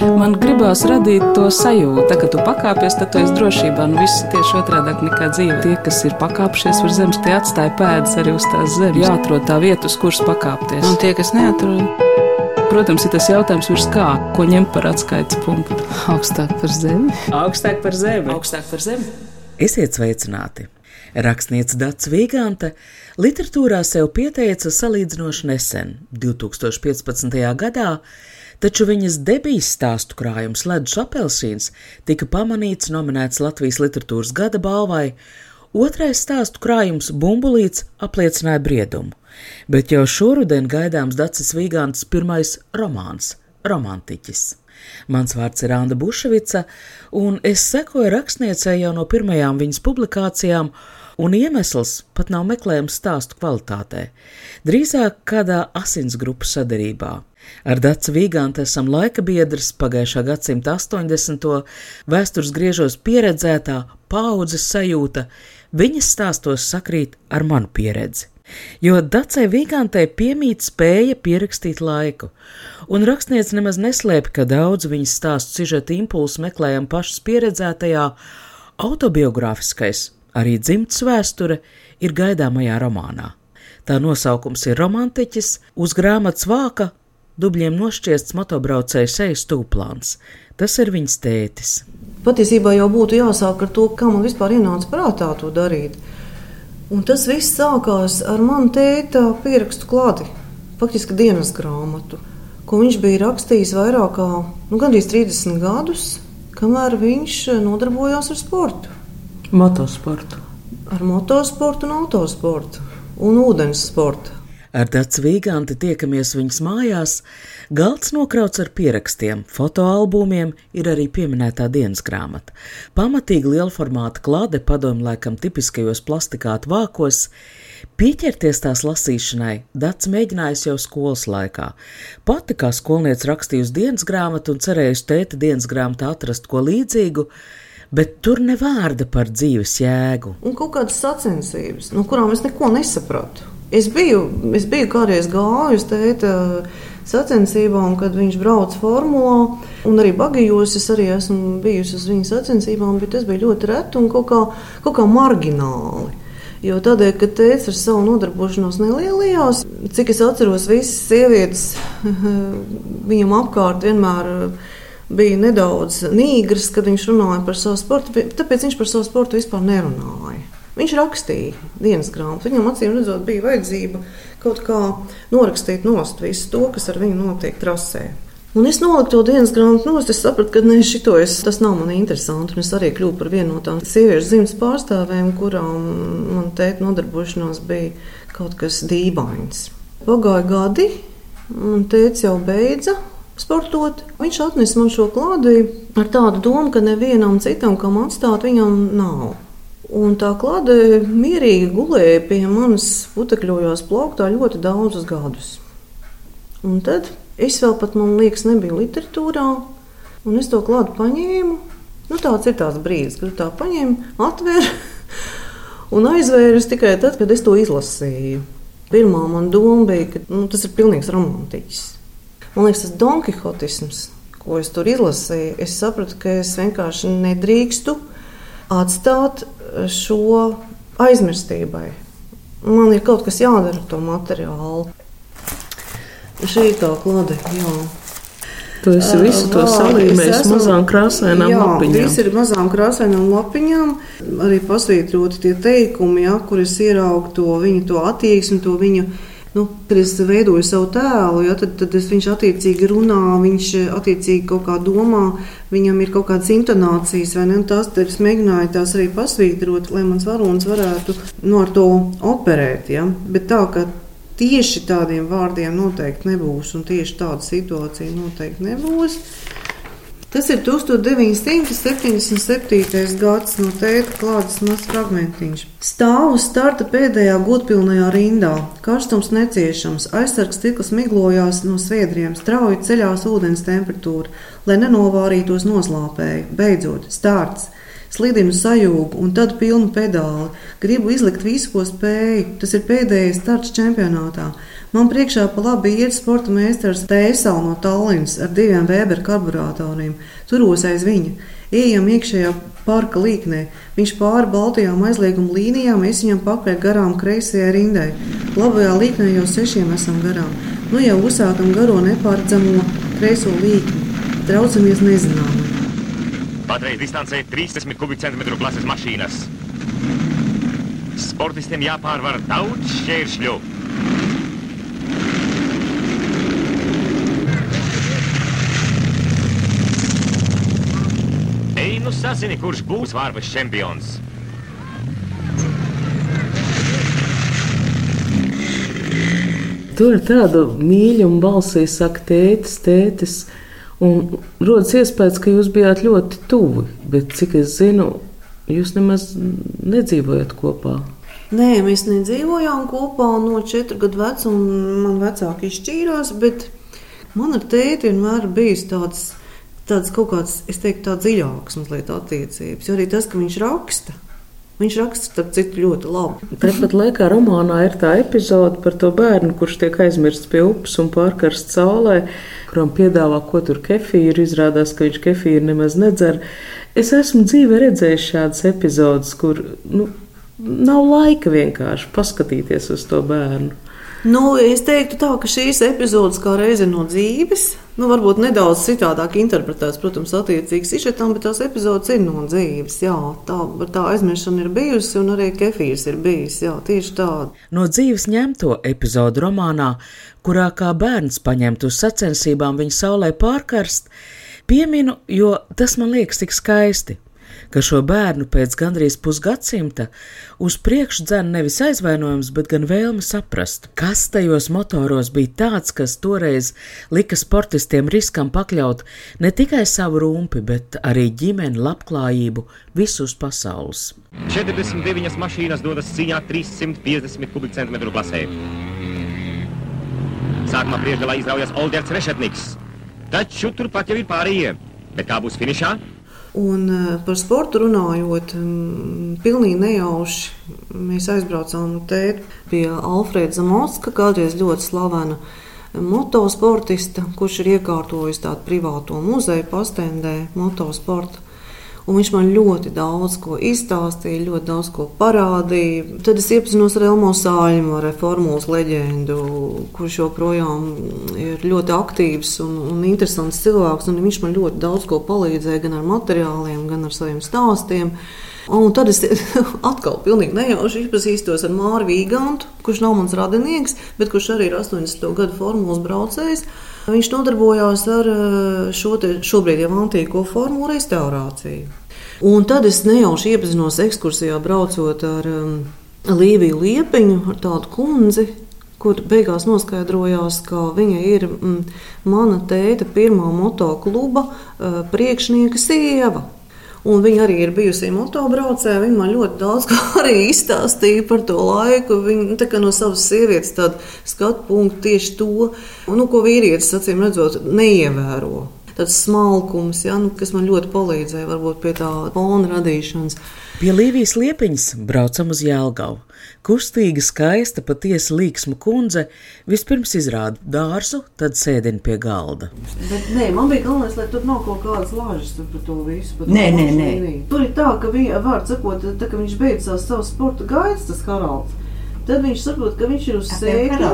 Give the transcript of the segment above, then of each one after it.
Man gribās radīt to sajūtu, ka tu pakāpies, tad tu esi drošībā. Nu, viss tieši otrādi nekā dzīve. Tie, kas ir pakāpšies uz zemes, tie atstāja pēdas arī uz tās zemes. Jāatrod tā vieta, uz kuras pakāpties. Un tie, kas neatrod, Protams, ir tas jautājums, virs kā, ko ņemt par atskaites punktu. augstāk par zemi. Augstāk par zemi. Augstāk par zemi. Esiet sveicināti! Rakstniece Dārts Vīgante literatūrā sev pieteica salīdzinoši nesen, 2015. gadā, taču viņas debijas stāstu krājums Ledus apelsīns tika pamanīts nominēts Latvijas literatūras gada balvai, otrais stāstu krājums Bumbulīts apliecināja briedumu, bet jau šoruden gaidāms Dācis Vīgantes pirmais romāns - Romantiķis. Mans vārds ir Anna Buševica, un es sekoju rakstniecei jau no pirmajām viņas publikācijām, un iemesls pat nav meklējams stāstu kvalitātē, drīzāk kādā asinsgrupu sadarībā. Ar Dācu Vīgantu esam laika biedrs pagājušā gadsimta 80. vēstures griežos pieredzētā paudzes sajūta, viņas stāstos sakrīt ar manu pieredzi. Jo Dacei Vīgantei piemīt spēja pierakstīt laiku, un rakstniece nemaz neslēpj, ka daudz viņas stāstu sižeta impulsu meklējam pašas pieredzētajā, autobiogrāfiskais, arī dzimts vēsture, ir gaidāmajā romānā. Tā nosaukums ir Romantiķis, uz grāmatas vāka dubļiem nošķiests motobraucēju sejas tūplāns. Tas ir viņas tētis. Patiesībā jau būtu jāsāk ar to, kā man vispār ienāca prātā to darīt. Un tas viss sākās ar manu tēta pierakstu klāti, faktiski dienas grāmatu, ko viņš bija rakstījis vairāk kā nu, gandrīz 30 gadus, kamēr viņš nodarbojās ar sportu. Motosportu. Ar motosportu un autosportu un ūdens sportu. Ar Dācu Vīganti tiekamies viņas mājās, galds nokrauts ar pierakstiem, fotoalbumiem, ir arī pieminētā dienas grāmata. Pamatīgi liela formāta klāde padomu laikam tipiskajos plastikātu vākos, Pieķerties tās lasīšanai, Dārts mēģinājis jau skolas laikā. Pati kā skolniece rakstījusi dienas grāmatu un cerējusi tēta dienas grāmatā atrast ko līdzīgu, bet tur ne vārda par dzīves jēgu. Un kaut kādas sacensības, no kurām es neko nesapratu. Es biju, es biju kādreiz gājus tēta sacensībām, kad viņš brauca formulā, un arī bagajos es arī esmu bijusi uz viņa sacensībām, bet tas bija ļoti reti un kaut kā, kaut kā margināli. Jo tādēļ, ka tēvs ar savu nodarbošanos nelielījās, cik es atceros, visas sievietes viņam apkārt vienmēr bija nedaudz nīgras, kad viņš runāja par savu sportu, tāpēc viņš par savu sportu vispār nerunāja. Viņš rakstīja dienas grāmatu. Viņam acīm redzot, bija vajadzība kaut kā norakstīt nost visu to, kas ar viņu notiek trasē. Un es noliku to dienas grāmatu, no es sapratu, ka ne, šito es, tas nav man interesanti. Es arī kļuvu par vienu no tām sieviešu dzimtas pārstāvēm, kurām man tēta nodarbošanās bija kaut kas dīvains. Pagāja gadi, un tēta jau beidza sportot. Viņš atnesa man šo klādi ar tādu domu, ka nevienam citam, kam atstāt, viņam nav. Un tā klāte mierīgi gulēja pie manas putekļojos plauktā ļoti daudzus gadus. Un tad es vēl pat, man liekas, nebiju literatūrā, un es to klātu paņēmu. Nu, tāds ir tās brīdis, kad tā paņēmu, atvēru un aizvēru tikai tad, kad es to izlasīju. Pirmā man doma bija, ka nu, tas ir pilnīgs romantiķis. Man liekas, tas donkihotisms, ko es tur izlasīju, es sapratu, ka es vienkārši nedrīkstu atstāt šo aizmirstībai. Man ir kaut kas jādara ar to materiālu. Šī tā klāte. Tu esi visu to salīmējis mazām krāsainām jā, lapiņām. Viss ir mazām krāsainām lapiņām. Arī pasvītroti tie teikumi, ja, kur es ieraugu to viņu to attieksmi, to viņu Nu, kad es veidoju savu tēlu, ja, tad, tad es, viņš attiecīgi runā, viņš attiecīgi kaut kā domā, viņam ir kaut kādas intonācijas, vai ne? Tās es mēģināju tās arī pasvītrot, lai mans varonis varētu nu, ar to operēt. Ja? Bet tā, ka tieši tādiem vārdiem noteikti nebūs, un tieši tāda situācija noteikti nebūs. Tas ir 1977. gads no tēta klātes mazs fragmentiņš. Stāv uz starta pēdējā godpilnajā rindā. Karstums neciešams, aizsargs stikls miglojās no sviedriem, strauji ceļās ūdens temperatūra, lai nenovārītos noslāpēji. Beidzot, starts! slidinu sajūgu un tad pilnu pedāli. Gribu izlikt visu, ko spēju. Tas ir pēdējais starts čempionātā. Man priekšā pa labi iet sporta meistars Tēsal no Tallinas ar diviem Weber karburatoriem. Turos aiz viņa. Ejam iekšējā parka līknē. Viņš pāri baltajām aizlieguma līnijām, es viņam pakaļ garām kreisajai rindai. Labajā līknē jau sešiem esam garām. Nu jau uzsākam garo nepārdzamo kreiso līkni. Traucamies nezināmā. Patreiz distancē 30 kubikcentimetru klases mašīnas. Sportistiem jāpārvar daudz šķēršļu. Ej, nu sazini, kurš būs vārpas čempions. Tur ir tāda mīļuma balsī, saka, tētis, tētis. Un rodas iespējas, ka jūs bijāt ļoti tuvi, bet cik es zinu, jūs nemaz nedzīvojat kopā. Nē, mēs nedzīvojām kopā no četru gadu vecuma. Man vecāki izšķīrās, bet man ar tēti vienmēr bijis tāds, tāds kaut kāds, es teiktu, tāds dziļāks mazliet attiecības. Jo arī tas, ka viņš raksta, Viņš raksta, starp citu, ļoti labi. Tāpat laikā romānā ir tā epizode par to bērnu, kurš tiek aizmirsts pie upes un pārkarsts saulē, kuram piedāvā, ko tur kefīru. Izrādās, ka viņš kefīru nemaz nedzer. Es esmu dzīvē redzējis šādas epizodes, kur nu, nav laika vienkārši paskatīties uz to bērnu. Nu, es teiktu, tā, ka šīs epizodes kā reize no dzīves, nu, varbūt nedaudz citādāk interpretēts, protams, attiecīgs izšķirtam, bet tās epizodes ir no dzīves. Jā, tā, tā aizmiršana ir bijusi, un arī kefīrs ir bijis. Jā, tieši tāda. No dzīves ņemto epizodu romānā, kurā kā bērns paņemt uz sacensībām viņa saulē pārkarst, pieminu, jo tas man liekas tik skaisti ka šo bērnu pēc gandrīz pusgadsimta uz priekšu dzēna nevis aizvainojums, bet gan vēlme saprast, kas tajos motoros bija tāds, kas toreiz lika sportistiem riskam pakļaut ne tikai savu rumpi, bet arī ģimeni, labklājību visus pasaules. 49 mašīnas dodas cīņā 350 kubikcentimetru klasē. Sākumā priekšgalā izraujas Olderts Rešetniks, taču turpat jau ir pārējie. Bet kā būs finišā? Un eh, par sportu runājot, pilnīgi nejauši mēs aizbraucām pie Alfrēda Zamoska, kādreiz ļoti slavena motosportista, kurš ir iekārtojis tādu privāto muzeju pastendē motosporta. Un viņš man ļoti daudz ko izstāstīja, ļoti daudz ko parādīja. Tad es iepazinos ar Elmo Sāļumu, ar formulas leģendu, kurš joprojām ir ļoti aktīvs un, un interesants cilvēks. Un viņš man ļoti daudz ko palīdzēja gan ar materiāliem, gan ar saviem stāstiem. Un tad es atkal pilnīgi nejauši iepazīstos ar Māru Vīgantu, kurš nav mans radinieks, bet kurš arī ir 80. gadu formulas braucējs. Viņš nodarbojās ar eh, šo šobrīd jau antīko formulu restaurāciju. Un tad es nejauši iepazinos ekskursijā, braucot ar um, Līviju Liepiņu, ar tādu kundzi, kur beigās noskaidrojās, ka viņa ir mm, mana tēta pirmā motokluba uh, priekšnieka sieva. Un viņa arī ir bijusi motobraucēja. Viņa man ļoti daudz arī izstāstīja par to laiku. Viņa nu, no savas sievietes skatu punktu tieši to, nu, ko vīrietis acīm redzot, neievēro tāds smalkums, ja, nu, kas man ļoti palīdzēja varbūt pie tā fona radīšanas. Pie Līvijas liepiņas braucam uz Jēlgavu. Kustīga, skaista, patiesi līksma kundze vispirms izrāda dārzu, tad sēdina pie galda. Bet, nē, man bija galvenais, lai tur nav kaut kādas lāžas par to visu. Par nē, nē, nē. Tur ir tā, ka viņa, vārds sakot, tā, ka viņš beidz savu sporta gaitas, tas Haralds. Tad viņš saprot, ka viņš ir uz sēkļa.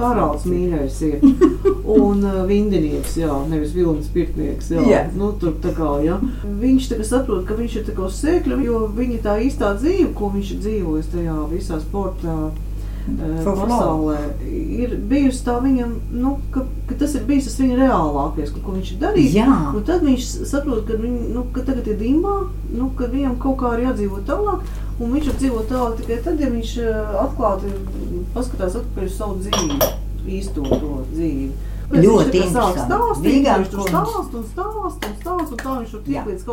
Haralds mīļais ir. Un uh, vindinieks, jā, nevis vilnis pirtnieks, jā. jā. Nu, tur tā kā, jā. Viņš tā kā saprot, ka viņš ir tā kā uz sēkļa, jo viņa tā īstā dzīve, ko viņš ir dzīvojis tajā visā sportā. Uh, pasaulē ir bijusi tā viņam, nu, ka, ka tas ir bijis tas viņa reālākais, ko, ko viņš ir darījis. Un tad viņš saprot, ka, viņ, nu, ka tagad ir dimbā, nu, ka viņam kaut kā ir jādzīvot tālāk. Un viņš var dzīvot tālāk tikai tad, ja viņš eh, atklāti paskatās atpakaļ uz savu dzīvi, īsto to dzīvi. Ļoti interesanti.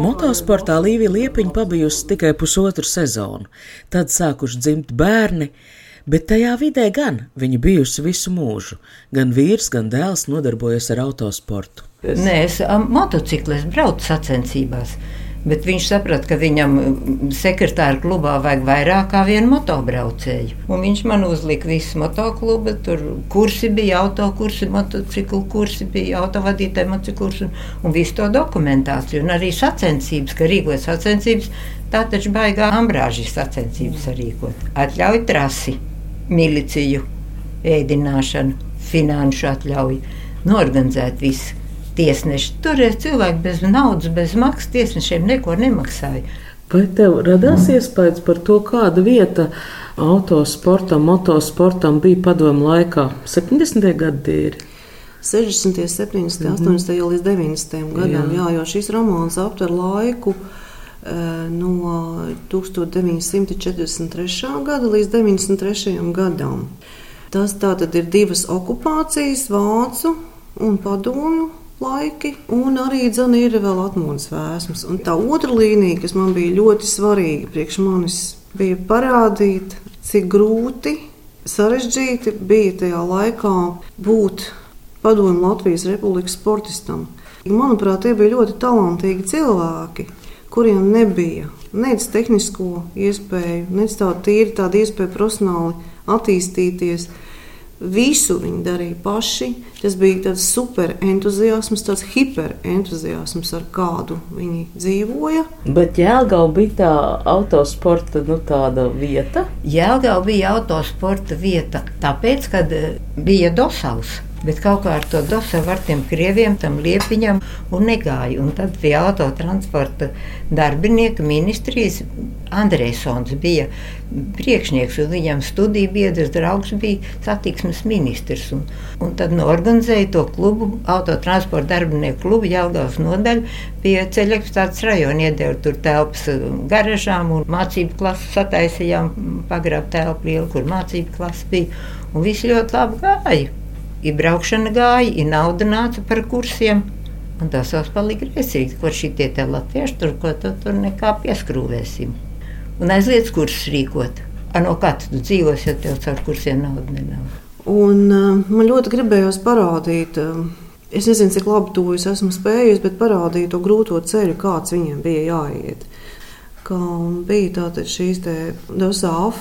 Motosportā Līvija Liepiņa pabijusi tikai pusotru sezonu. Tad sākuši dzimt bērni, bet tajā vidē gan viņa bijusi visu mūžu. Gan vīrs, gan dēls nodarbojas ar autosportu. Nē, es motociklēs braucu sacensībās. Bet viņš saprata, ka viņam sekretāra klubā vajag vairāk kā vienu motobraucēju. Un viņš man uzlika visu motoklubu. Tur kursi bija, autokursi, motociklu kursi bija, autovadītāju motociklu kursi un, un visu to dokumentāciju. Un arī sacensības, ka rīkojas sacensības, tā taču baigā ambrāžas sacensības sarīkot. Atļauj trasi, miliciju, ēdināšanu, finanšu atļauju, norganizēt visu tiesneši. Toreiz cilvēki bez naudas, bez maksas tiesnešiem neko nemaksāja. Vai tev radās iespējas par to, kāda vieta autosportam, motosportam bija padomu laikā? 70. gadi ir. 60, 70, mm -hmm. 80 līdz 90 gadiem, jā. jā, jo šis romāns aptver laiku e, no 1943. gada līdz 93. gadam. Tas tātad ir divas okupācijas, vācu un padomju laiki, un arī dzene ir vēl atmodas vēsmas. Un tā otra līnija, kas man bija ļoti svarīga priekš manis, bija parādīt, cik grūti, sarežģīti bija tajā laikā būt padomu Latvijas Republikas sportistam. Manuprāt, tie bija ļoti talantīgi cilvēki, kuriem nebija nec tehnisko iespēju, nec tādu tīri tādu iespēju profesionāli attīstīties. Visu viņi darīja paši. Tas bija tāds super entuziasms, tāds hiperentuziasms, ar kādu viņi dzīvoja. Bet Jēlgava bija tā autosporta nu, vieta. Jēlgava bija autosporta vieta, tāpēc, kad eh, bija dosals. Bet kaut kā ar to dosavu ar tiem krieviem, tam liepiņam un negāja. Un tad pie autotransporta darbinieka ministrijas Andrēsons bija priekšnieks, un viņam studiju biedrs draugs bija satiksmes ministrs. Un, un tad norganizēja to klubu, autotransporta darbinieku klubu Jelgavas nodaļu pie ceļa eksploatācijas rajona, iedeva tur telpas garažām un mācību klases sataisījām pagrab telpu lielu, kur mācību klasa bija. Un viss ļoti labi gāja ir braukšana gāja, ir nauda nāca par kursiem. Un tas vēl palika grēcīgi, ko šī tie latvieši tur, ko tu tur nekā pieskrūvēsim. Un aizliedz kursus rīkot. A, no kā tu dzīvos, ja tev caur kursiem nauda nenāk? Un uh, man ļoti gribējās parādīt, uh, es nezinu, cik labi to es esmu spējis, bet parādīt to grūto ceļu, kāds viņiem bija jāiet. Kā bija tātad šīs te DOSAF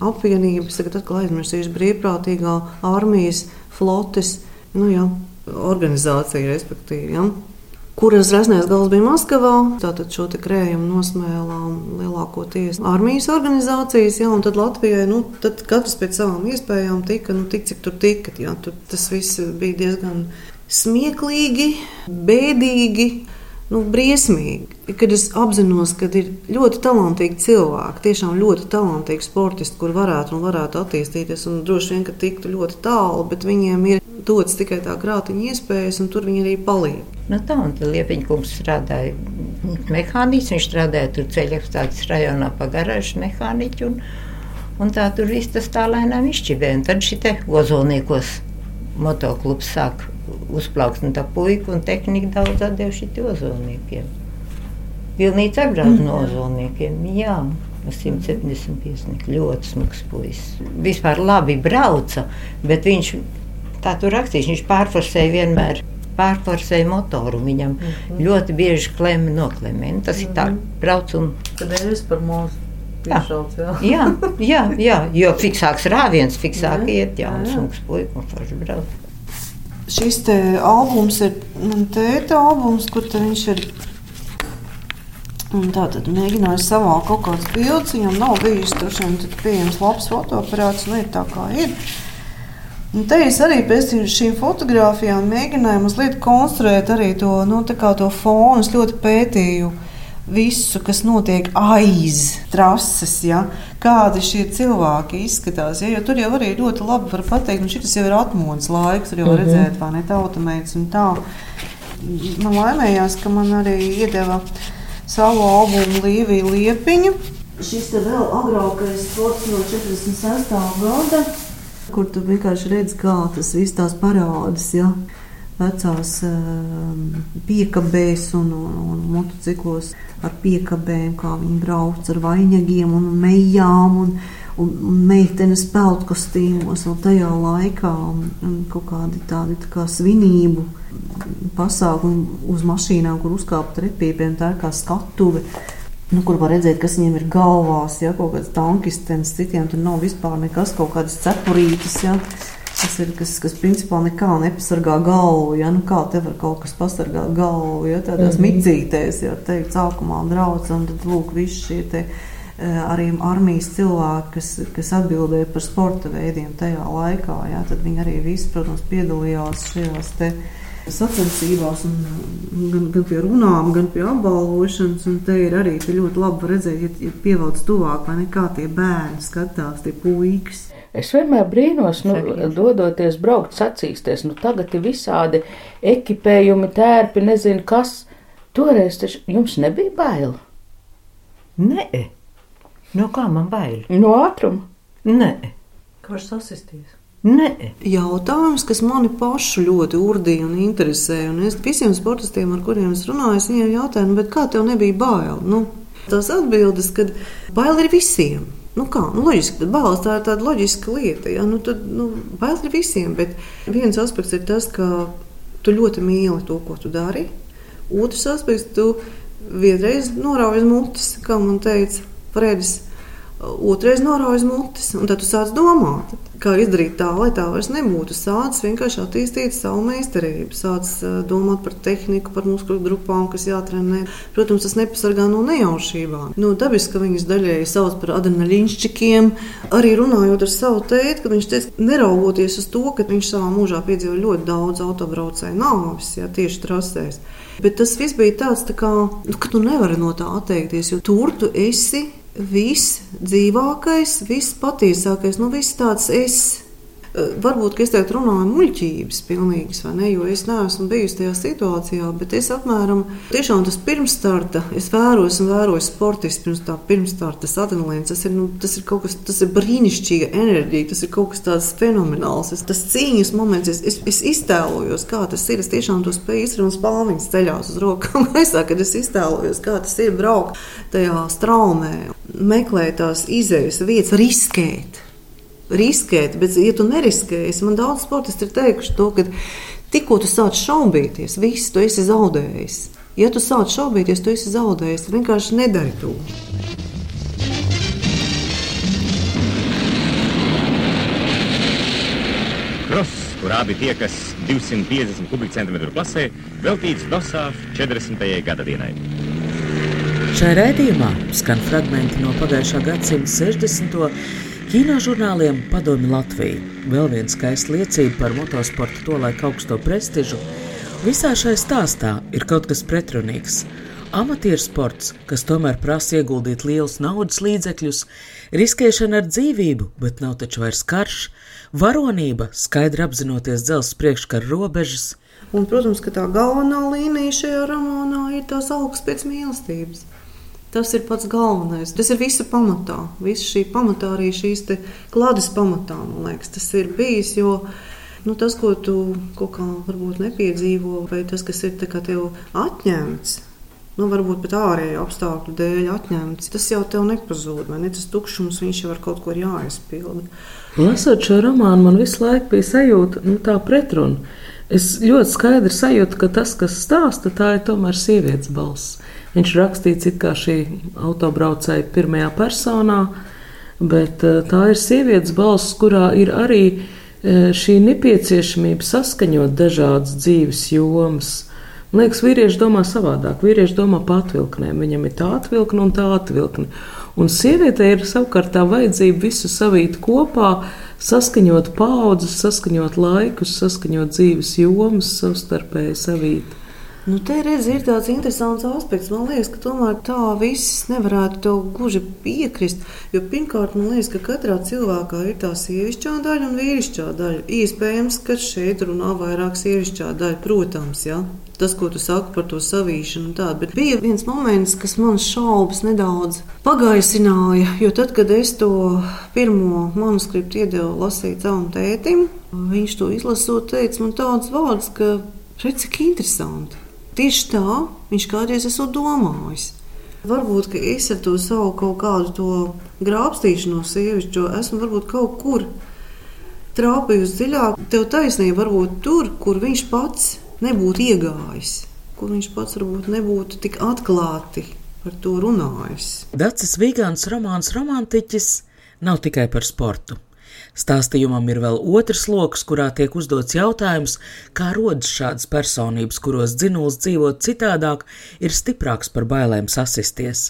apvienības, tagad atkal aizmirsīšu brīvprātīgā armijas flotes nu, jā, organizācija, respektīvi. Ja kuras resnēs gals bija Maskavā. Tātad šo krējumu nosmēlām lielākoties armijas organizācijas, ja, un tad Latvijai nu, tad katrs pēc savām iespējām tika, nu, tik cik tur tika. Ja, tur tas viss bija diezgan smieklīgi, bēdīgi nu, briesmīgi. Kad es apzinos, ka ir ļoti talantīgi cilvēki, tiešām ļoti talantīgi sportisti, kur varētu un varētu attīstīties, un droši vien, ka tiktu ļoti tālu, bet viņiem ir dots tikai tā krātiņa iespējas, un tur viņi arī paliek. Nu tā, un tad Liepiņkungs strādāja mehāniķis, viņš strādāja tur ceļa apstādes rajonā pa garāžu mehāniķu, un, un tā tur viss tas tā lēnām izšķibē, un tad šitie ozolniekos motoklubs sāk uzplauksnīta puika un tehnika daudz atdevuši ozolniekiem. Vilnīca apbrauc no mm. ozolniekiem, jā. 175. ļoti smags puisis. Vispār labi brauca, bet viņš tā tur rakstīja, viņš pārforsēja vienmēr. Pārforsēja motoru, viņam mm -hmm. ļoti bieži klemē noklemē. Tas mm -hmm. ir tā, mhm. brauc un. Tad ir par mūsu. Jā. jā, jā, jā, jo fiksāks rāviens, fiksāk jā, iet, jā, un smags puika un forši brauc. Šis albums ir man tēta albums, kur viņš ir. Un tā tad mēģināju savākt kaut kādas bildes. Viņam nav bijis tur pieejams labs fotoaparāts, un ir tā kā ir. Un te es arī pēc šīm fotografijām mēģināju mazliet konstruēt arī to, nu, to fonu. Es ļoti pētīju visu, kas notiek aiz trases, ja? kādi šie cilvēki izskatās. Ja? Jo tur jau arī ļoti labi var pateikt, ka šis jau ir atmodas laiks, tur jau var mm -hmm. redzēt, vai ne tautamēts un tā. Man laimējās, ka man arī iedeva savu albumu Līviju Liepiņu. Šis ir vēl agrākais sports no 46. gada, kur tu vienkārši redz, kā tas viss tās parādas. Ja? Vecās uh, piekabēs un, un, un motociklos ar piekabēm, kā viņi brauc ar vainagiem un mejām. Un, un, un meitenes peltu kostīmos vēl tajā laikā, un, un kaut kādi tādi tā kā svinību pasākumi uz mašīnām, kur uzkāpa trepīpiem, tā kā skatuve. Nu, kur var redzēt, kas viņiem ir galvās, ja kaut kāds tankistenis, citiem tur nav vispār nekas, kaut kādas cepurītes. Ja. Tas ir kas, kas principā nekā nepasargā galvu. Ja? Nu, kā te var kaut kas pasargāt galvu? Ja? Tādās mm -hmm. micītēs, ja teikt, sākumā brauc, un tad lūk, visi šie te arī armijas cilvēki, kas, kas atbildēja par sporta veidiem tajā laikā. Jā, tad viņi arī visi, protams, piedalījās šajās sacensībās, gan, gan pie runām, gan pie apbalvošanas. Te ir arī te ļoti labi redzēt, ja, ja pievelc tuvāk, vai ne kā tie bērni skatās, tie puikas. Es vienmēr brīnos, nu, dodoties braukt sacīsties, nu tagad ir visādi ekipējumi, tērpi, nezinu kas. Toreiz taču jums nebija bail. Nē, no kā man bail? No ātruma? Nē. Var sasisties? Nē. Jautājums, kas mani pašu ļoti urdīja un interesēja. Un es visiem sportistiem, ar kuriem es runāju, es viņiem jautāju, nu, kā tev nebija bail? Nu, tās atbildes, kad bail ir visiem. Nu kā, nu, loģiski, bailes tā ir tāda loģiska lieta. Ja? Nu, tad, nu, bailes ir visiem, bet viens aspekts ir tas, ka tu ļoti mīli to, ko tu dari. Otrs aspekts, tu vienreiz norauj mutes, kā man teica Fredis. Otrais norauj mutes, un tad tu sāc domāt, kā izdarīt tā, lai tā vairs nebūtu. Sāc vienkārši attīstīt savu meistarību, sāc domāt par tehniku, par muskuļu grupām, kas jātrenē. Protams, tas nepasargā no nejaušībām. No dabiski viņas daļēji sauc par adrenalīnšķikiem. Arī runājot ar savu tēti, kad viņš teica, neraugoties uz to, ka viņš savā mūžā piedzīvoja ļoti daudz autobraucēju nāvis, ja tieši trasēs. Bet tas viss bija tāds, tā kā, nu, ka tu nevari no tā atteikties, jo tur tu esi viss dzīvākais, viss patiesākais, nu, viss tāds es. Eh, varbūt es tagad runāju muļķības, pilnīgas, ne? Jo es neesmu bijusi tajā situācijā, bet es apmēram tiešām tas pirmsstarta, es vēroju, un vēroju sportistu pirms tā pirmsstarta, tas adrenalīns. Tas ir, nu, tas ir kaut kas, tas ir brīnišķīga enerģija, tas ir kaut kas tāds fenomenāls. Es, tas cīņas moments, es, es, es iztēlojos, kā tas ir. Es tiešām to spēju un spāniņas ceļās uz rokām. Saku, kad es iztēlojos, kā tas ir braukt tajā straumē, meklēt tās izējas vietas, riskēt riskēt, bet, ja tu neriskēsi, man daudz sportisti ir teikuši to, ka tikko tu sāc šaubīties, viss tu esi zaudējis. Ja tu sāc šaubīties, tu esi zaudējis. Vienkārši nedari to. Kross, kur abi tiekas 250 kubikcentimetru klasē, veltīts Dosāf 40. gada dienai. Šajā raidījumā skan fragmenti no pagājušā gadsimta 60. Kinožurnāliem padomi Latvija. Vēl viena skaista liecība par motosporta tolaik augsto prestižu. Visā šajā stāstā ir kaut kas pretrunīgs. Amatieru sports, kas tomēr prasa ieguldīt lielus naudas līdzekļus, riskēšana ar dzīvību, bet nav taču vairs karš, varonība, skaidri apzinoties dzelzceļa priekškara robežas. Un, protams, ka tā galvenā līnija šajā romānā ir tās augsts pēc mīlestības. Tas ir pats galvenais. Tas ir visa pamatā. Visa šī pamatā, arī šīs klādes pamatā, man liekas, tas ir bijis. Jo nu, tas, ko tu kaut kā varbūt nepiedzīvo, vai tas, kas ir tev atņemts, nu, varbūt pat ārēju apstākļu dēļ atņemts, tas jau tev nepazūd. Ne? Tas tukšums viņš jau ar kaut ko ir jāizpilda. Lasot šo romānu, man visu laiku bija sajūta, nu, tā pretruna. Es ļoti skaidri sajūtu, ka tas, kas stāsta, tā ir tomēr sievietes balss. Viņš rakstīts it kā šī autobraucēja pirmajā personā, bet eh, tā ir sievietes balss, kurā ir arī eh, šī nepieciešamība saskaņot dažādas dzīves jomas. Man liekas, vīrieši domā savādāk. Vīrieši domā pa atvilknēm. Viņam ir tā atvilkne un tā atvilkne. Un sievietei ir savukārt tā vajadzība visu savīt kopā, saskaņot paudzes, saskaņot laikus, saskaņot dzīves jomas, savstarpēji savīt. Nu, te redz, ir tāds interesants aspekts. Man liekas, ka tomēr tā viss nevarētu tev gluži piekrist. Jo pirmkārt, man liekas, ka katrā cilvēkā ir tā sievišķā daļa un vīrišķā daļa. Iespējams, ka šeit runā vairāk sievišķā daļa, protams. Ja? Tas, ko tu saki par to savīšanu, tā, bet bija viens moments, kas man šaubas nedaudz pagaisināja. Jo tad, kad es to pirmo manuskriptu iedevu lasīt savam tētim, viņš to izlasot, teica man tādus vārdus, ka redz, cik interesanti. Tieši tā viņš kādreiz esmu domājis. Varbūt es ar to savu kaut kādu grābstīšanos sievišķo esmu varbūt kaut kur trāpījusi dziļāk. Tev taisnība varbūt tur, kur viņš pats nebūtu iegājis, kur viņš pats varbūt nebūtu tik atklāti par to runājis. Dacis Vigants romāns Romantiķis nav tikai par sportu. Stāstījumam ir vēl otrs lokus, kurā tiek uzdots jautājums, kā rodas šādas personības, kuros dzinuls dzīvot citādāk, ir stiprāks par bailēm sasisties.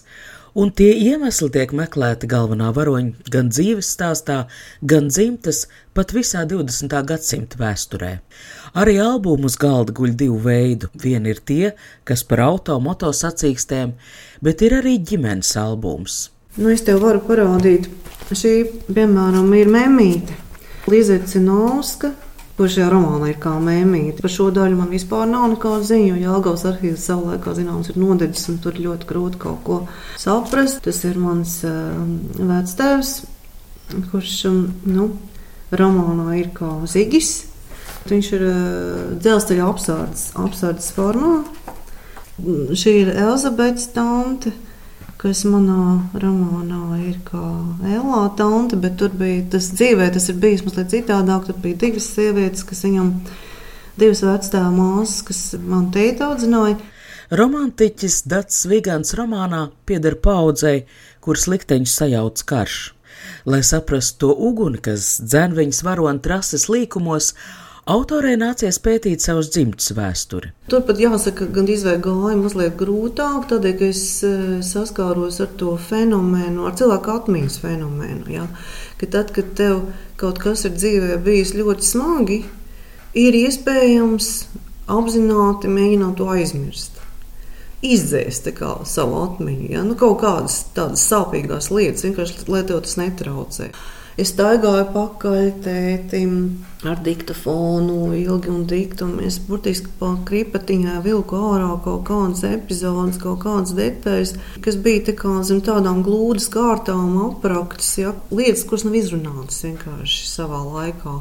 Un tie iemesli tiek meklēti galvenā varoņa gan dzīves stāstā, gan dzimtas, pat visā 20. gadsimta vēsturē. Arī albumu uz galda guļ divu veidu. Viena ir tie, kas par auto moto sacīkstēm, bet ir arī ģimenes albums. Nu, es tev varu parādīt, šī, piemēram, ir mēmīte. Līdzekļa Cinovska, kurš šajā romānā ir kā mēmīte. Par šo daļu man vispār nav nekāda ziņa, jo Jālgavas arhīvs savulaik, kā zināms, ir nodedzis, un tur ļoti grūti kaut ko saprast. Tas ir mans uh, vectēvs, kurš, um, nu, romānā ir kā Zigis. Viņš ir uh, dzelzceļa apsardzes, formā. Šī ir Elzabetes tante kas manā romānā ir kā Elā tante, bet tur bija tas dzīvē, tas ir bijis mazliet citādāk. Tur bija divas sievietes, kas viņam, divas vecā māsas, kas man teikt audzināja. Romantiķis Dats Vigants romānā pieder paudzei, kuras likteņus sajauc karš. Lai saprastu to uguni, kas dzen viņas varoni trases līkumos, Autorei nācies pētīt savus dzimtas vēsturi. Turpat jāsaka, gan izvēlēja mazliet grūtāk, tādēļ, ka es e, saskāros ar to fenomenu, ar cilvēku atmiņas fenomenu. Ja? Ka tad, kad tev kaut kas ir dzīvē bijis ļoti smagi, ir iespējams apzināti mēģināt to aizmirst. Izdzēst savu atmiņu, ja? nu, kaut kādas tādas sāpīgas lietas, vienkārši lai tev tas netraucē. Es staigāju pakaļ tētim ar diktofonu, ilgi un dikti. Un es burtiski pa kripatiņai vilku ārā kaut kādas epizodes, kaut kādas detaļas, kas bija tā zem tādām glūdas kārtām apraktas, ja, lietas, kuras nav izrunātas vienkārši savā laikā.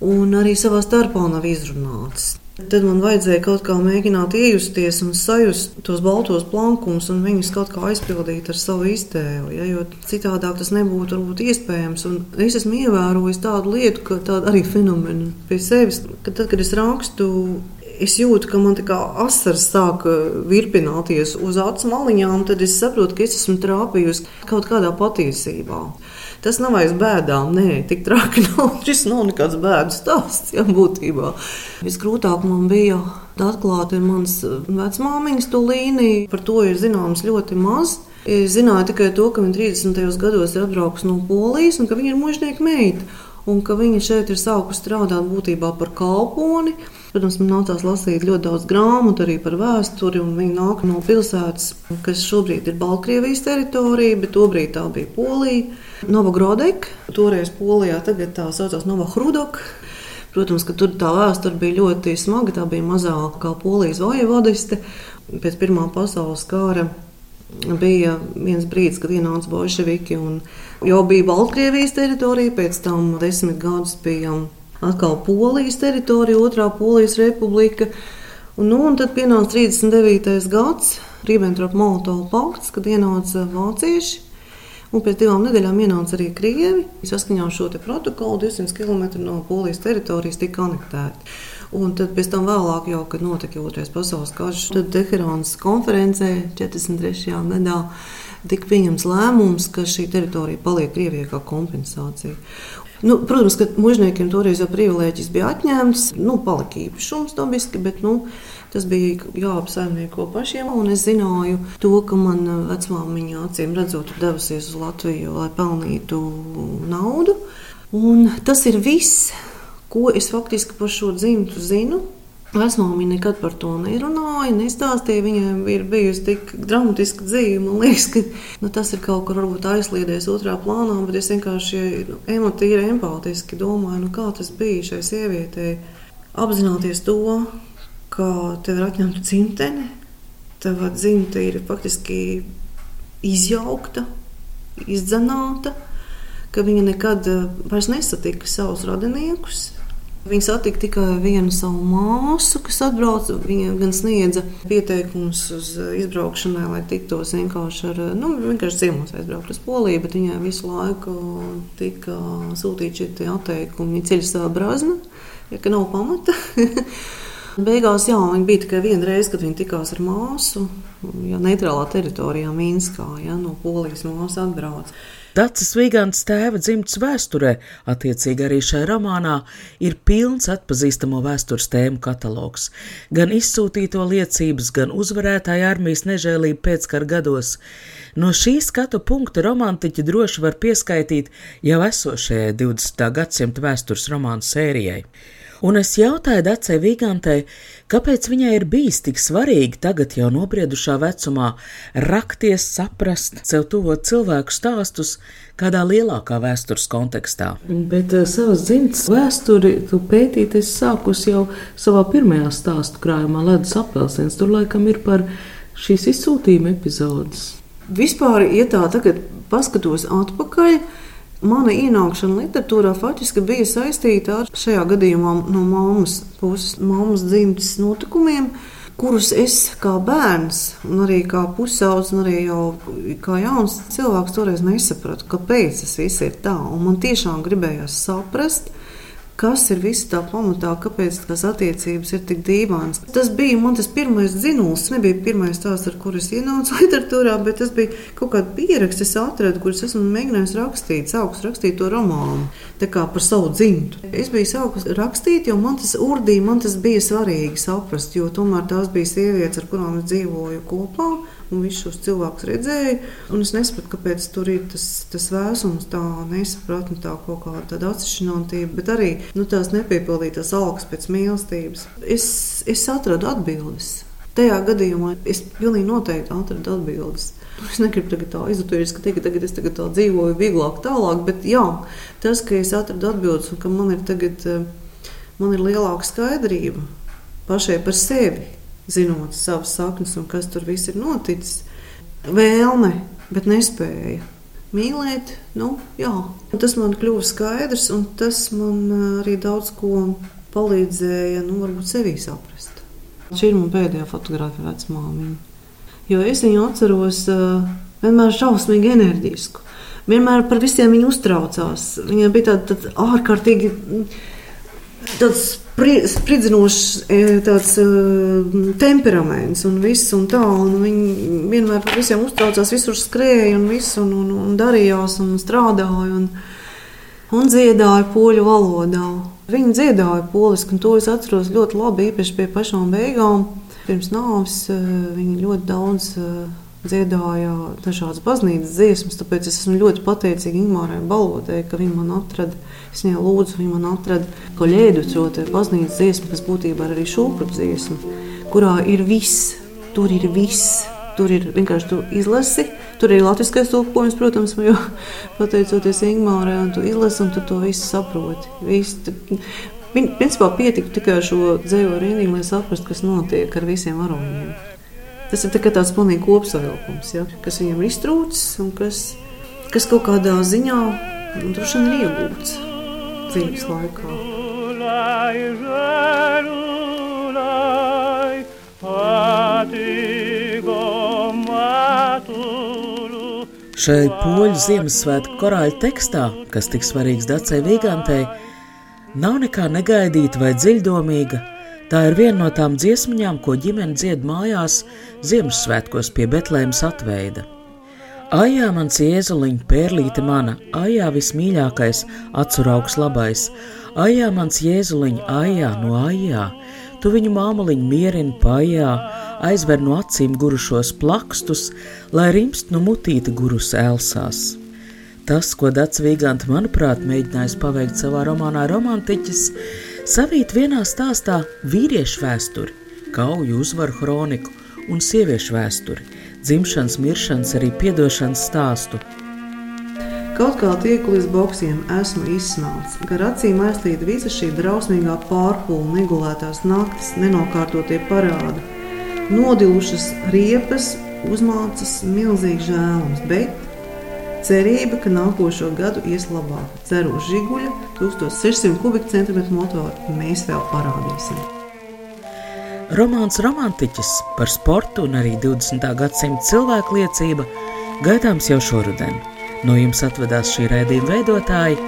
Un arī savā starpā nav izrunātas. Tad man vajadzēja kaut kā mēģināt iejusties un sajust tos baltos plankumus un viņus kaut kā aizpildīt ar savu iztēli. Ja, jo citādi tas nebūtu varbūt, iespējams. Un es esmu ievērojis tādu lietu, ka tāda arī fenomena pie sevis, ka tad, kad es rakstu. Es jūtu, ka man tā kā asaras sāk virpināties uz acu maliņām, tad es saprotu, ka es esmu trāpījusi kaut kādā patiesībā. Tas nav aiz bēdām, nē, tik traki nav. Šis nav nekāds bēdu stāsts, ja būtībā. Visgrūtāk man bija atklāt mans vecmāmiņas to līniju. Par to ir zināms ļoti maz. Es zināju tikai to, ka viņa 30. gados ir atbraukusi no Polijas un ka viņa ir mužnieka meita. Un ka viņa šeit ir sākusi strādāt būtībā par kalponi. Protams, man nācās lasīt ļoti daudz grāmatu arī par vēsturi. Viņa nāk no pilsētas, kas šobrīd ir Baltkrievijas teritorija, bet tobrīd tā bija Polija. Novogrodek, toreiz Polijā, tagad tā saucās Novohrudok. Protams, ka tur tā vēsture bija ļoti smaga. Tā bija mazākā polijas vojvodiste pēc Pirmā pasaules kara. Bija viens brīdis, kad ienāca bolševiki un jau bija Baltkrievijas teritorija, pēc tam desmit gadus bija atkal Polijas teritorija, otrā Polijas republika. Un, nu, un tad pienāca 39. gads, Ribbentrop-Molotov pakts, kad ienāca vācieši. Un pēc divām nedēļām ienāca arī krievi. Saskaņā ar šo protokolu 200 km no Polijas teritorijas tika anektēti. Un tad, pēc tam, vēlāk, jau, kad notika Otrais pasaules karš, tad Teherānas konferencē 43. gadā tika pieņemts lēmums, ka šī teritorija paliek Krievijai kā kompensācija. Nu, protams, ka mužniekiem toreiz jau privilēģis bija atņemts, nu, palika īpašums dabiski, bet nu, tas bija jāapsaimnieko pašiem. Un es zināju to, ka man vecmāmiņa acīm redzot devusies uz Latviju, lai pelnītu naudu. Un tas ir viss, ko es faktiski par šo dzimtu zinu. Vecmāmiņa nekad par to nerunāja, nestāstīja. Viņai ir bijusi tik dramatiska dzīve. Man liekas, ka nu, tas ir kaut kur aizsliedies otrā plānā, bet es vienkārši nu, emotīvi, empātiski domāju, nu, kā tas bija šai sievietei. Apzināties to, ka tev ir atņemta dzimtene, tava dzimte ir faktiski izjaukta, izdzenāta, ka viņa nekad vairs nesatika savus radiniekus Viņa satika tikai vienu savu māsu, kas atbrauca. Viņa gan sniedza pieteikumus uz izbraukšanai, lai tiktos vienkārši ar, nu, vienkārši ciemos aizbraukt uz Poliju, bet viņai visu laiku tika sūtīti šie atteikumi. Viņa ceļ savā brazna, ja ka nav pamata. Beigās jā, viņa bija tikai viena reize, kad viņa tikās ar māsu. Ja, neitrālā teritorijā, Minskā, ja, no Polijas māsas atbrauc. Dācis Vigants tēva dzimtas vēsturē, attiecīgi arī šajā romānā, ir pilns atpazīstamo vēstures tēmu katalogs. Gan izsūtīto liecības, gan uzvarētāja armijas nežēlība pēckara gados. No šī skatu punkta romantiķi droši var pieskaitīt jau esošajai 20. gadsimta vēstures romānu sērijai un es jautāju Dacei Vigantei, kāpēc viņai ir bijis tik svarīgi tagad jau nobriedušā vecumā rakties, saprast sev tuvo cilvēku stāstus kādā lielākā vēstures kontekstā. Bet uh, savas dzimtas vēsturi tu pētīt esi sākus jau savā pirmajā stāstu krājumā Ledus apelsins. Tur laikam ir par šīs izsūtījuma epizodes. Vispār, ja tā tagad paskatos atpakaļ, Mana ienākšana literatūrā faktiski bija saistīta ar šajā gadījumā no mammas puses, mammas dzimtas notikumiem, kurus es kā bērns, un arī kā pusaudzis, un arī jau kā jauns cilvēks toreiz nesapratu, kāpēc tas viss ir tā. Un man tiešām gribējās saprast, kas ir viss tā pamatā, kāpēc tās attiecības ir tik dīvainas. Tas bija man tas pirmais dzinulis. Nebija pirmais tās, ar kuras ienācu literatūrā, bet tas bija kaut kāda pieraksts, es atradu, kurus esmu mēģinājis rakstīt, sākus rakstīt to romānu, tā kā par savu dzimtu. Es biju sākus rakstīt, jo man tas urdīja, man tas bija svarīgi saprast, jo tomēr tās bija sievietes, ar kurām es dzīvoju kopā un visus šos cilvēkus redzēju. Es nesapratu, kāpēc tur ir tas, tas vēsums, tā nesapratne, tā kaut kāda atsevišķinātība, bet arī nu, tās nepiepildītās algas pēc mīlestības. Es, es atradu atbildes. Tajā gadījumā es pilnīgi noteikti atradu atbildes. Es negribu tagad tā teikt, ka tagad es tagad tā dzīvoju vieglāk, tālāk, bet jā, tas, ka es atradu atbildes un ka man ir tagad eh, man ir lielāka skaidrība pašai par sevi zinot savas saknes un kas tur viss ir noticis. Vēlme, bet nespēja mīlēt. Nu, jā. tas man kļuva skaidrs, un tas man uh, arī daudz ko palīdzēja nu, varbūt sevī saprast. Šī ir mana pēdējā fotografija vecmāmiņa. Jo es viņu atceros uh, vienmēr šausmīgi enerģisku. Vienmēr par visiem viņa uztraucās. Viņai bija tāda tā ārkārtīgi tāds spridzinošs e, tāds, uh, temperaments un viss un tā. Un viņi vienmēr par visiem uztraucās, visur skrēja un, visu, un, un, un darījās un strādāja un, un dziedāja poļu valodā. Viņi dziedāja poliski, un to es atceros ļoti labi, īpaši pie pašām beigām. Pirms nāves uh, viņi ļoti daudz uh, dziedāja dažādas baznīcas dziesmas, tāpēc es esmu ļoti pateicīga Ingūrai Balodai, ka viņa man atrada Es viņai lūdzu, viņa man atrada kolēģu šo baznīcas dziesmu, kas būtībā ir arī šūpuļu dziesma, kurā ir viss, tur ir viss. Tur ir vienkārši tu izlasi, tur ir latviskais tulkojums, protams, jo pateicoties Ingūrai, un tu izlasi, un tu to visu saproti. Visu, Viņa principā pietika tikai ar šo dzīvo rindiņu, lai saprastu, kas notiek ar visiem varoņiem. Tas ir tā tāds pilnīgi kopsavilkums, ja, kas viņam ir iztrūcis un kas, kas kaut kādā ziņā nu, droši vien ir iegūts dzīves laikā. Šai poļu Ziemassvētku korāļu tekstā, kas tik svarīgs Dacei Vīgantei, nav nekā negaidīta vai dziļdomīga. Tā ir viena no tām dziesmiņām, ko ģimene dzied mājās Ziemassvētkos pie Betlēmas atveida. Ajā mans jēzuliņ, pērlīte mana, ajā vismīļākais, atsuraugs labais, ajā mans jēzuliņ, ajā no ajā, tu viņu māmuliņu mierini pājā, aizver no acīm gurušos plakstus, lai rimst no mutīta gurus elsās. Tas, ko Dats Vīgants, manuprāt, mēģinājis paveikt savā romānā Romantiķis, savīt vienā stāstā vīriešu vēsturi, kauju uzvaru kroniku un sieviešu vēsturi – dzimšanas, miršanas, arī piedošanas stāstu. Kaut kā tieku līdz boksiem esmu izsmelts, gar acīm aiztīta visa šī drausmīgā pārpūle, negulētās naktis, nenokārtotie parādi. Nodilušas riepas uzmācas milzīgs žēlums, bet cerība, ka nākošo gadu ies labāk. Ceru uz žiguļa, 1600 kubikcentimetru motoru mēs vēl parādīsim. Romāns Romantiķis par sportu un arī 20. gadsimta cilvēku liecība gaidāms jau šoruden. No jums atvedās šī raidījuma veidotāji.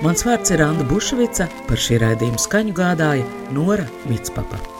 Mans vārds ir Anna Bušvica, par šī raidījuma skaņu gādāja Nora Mitspapa.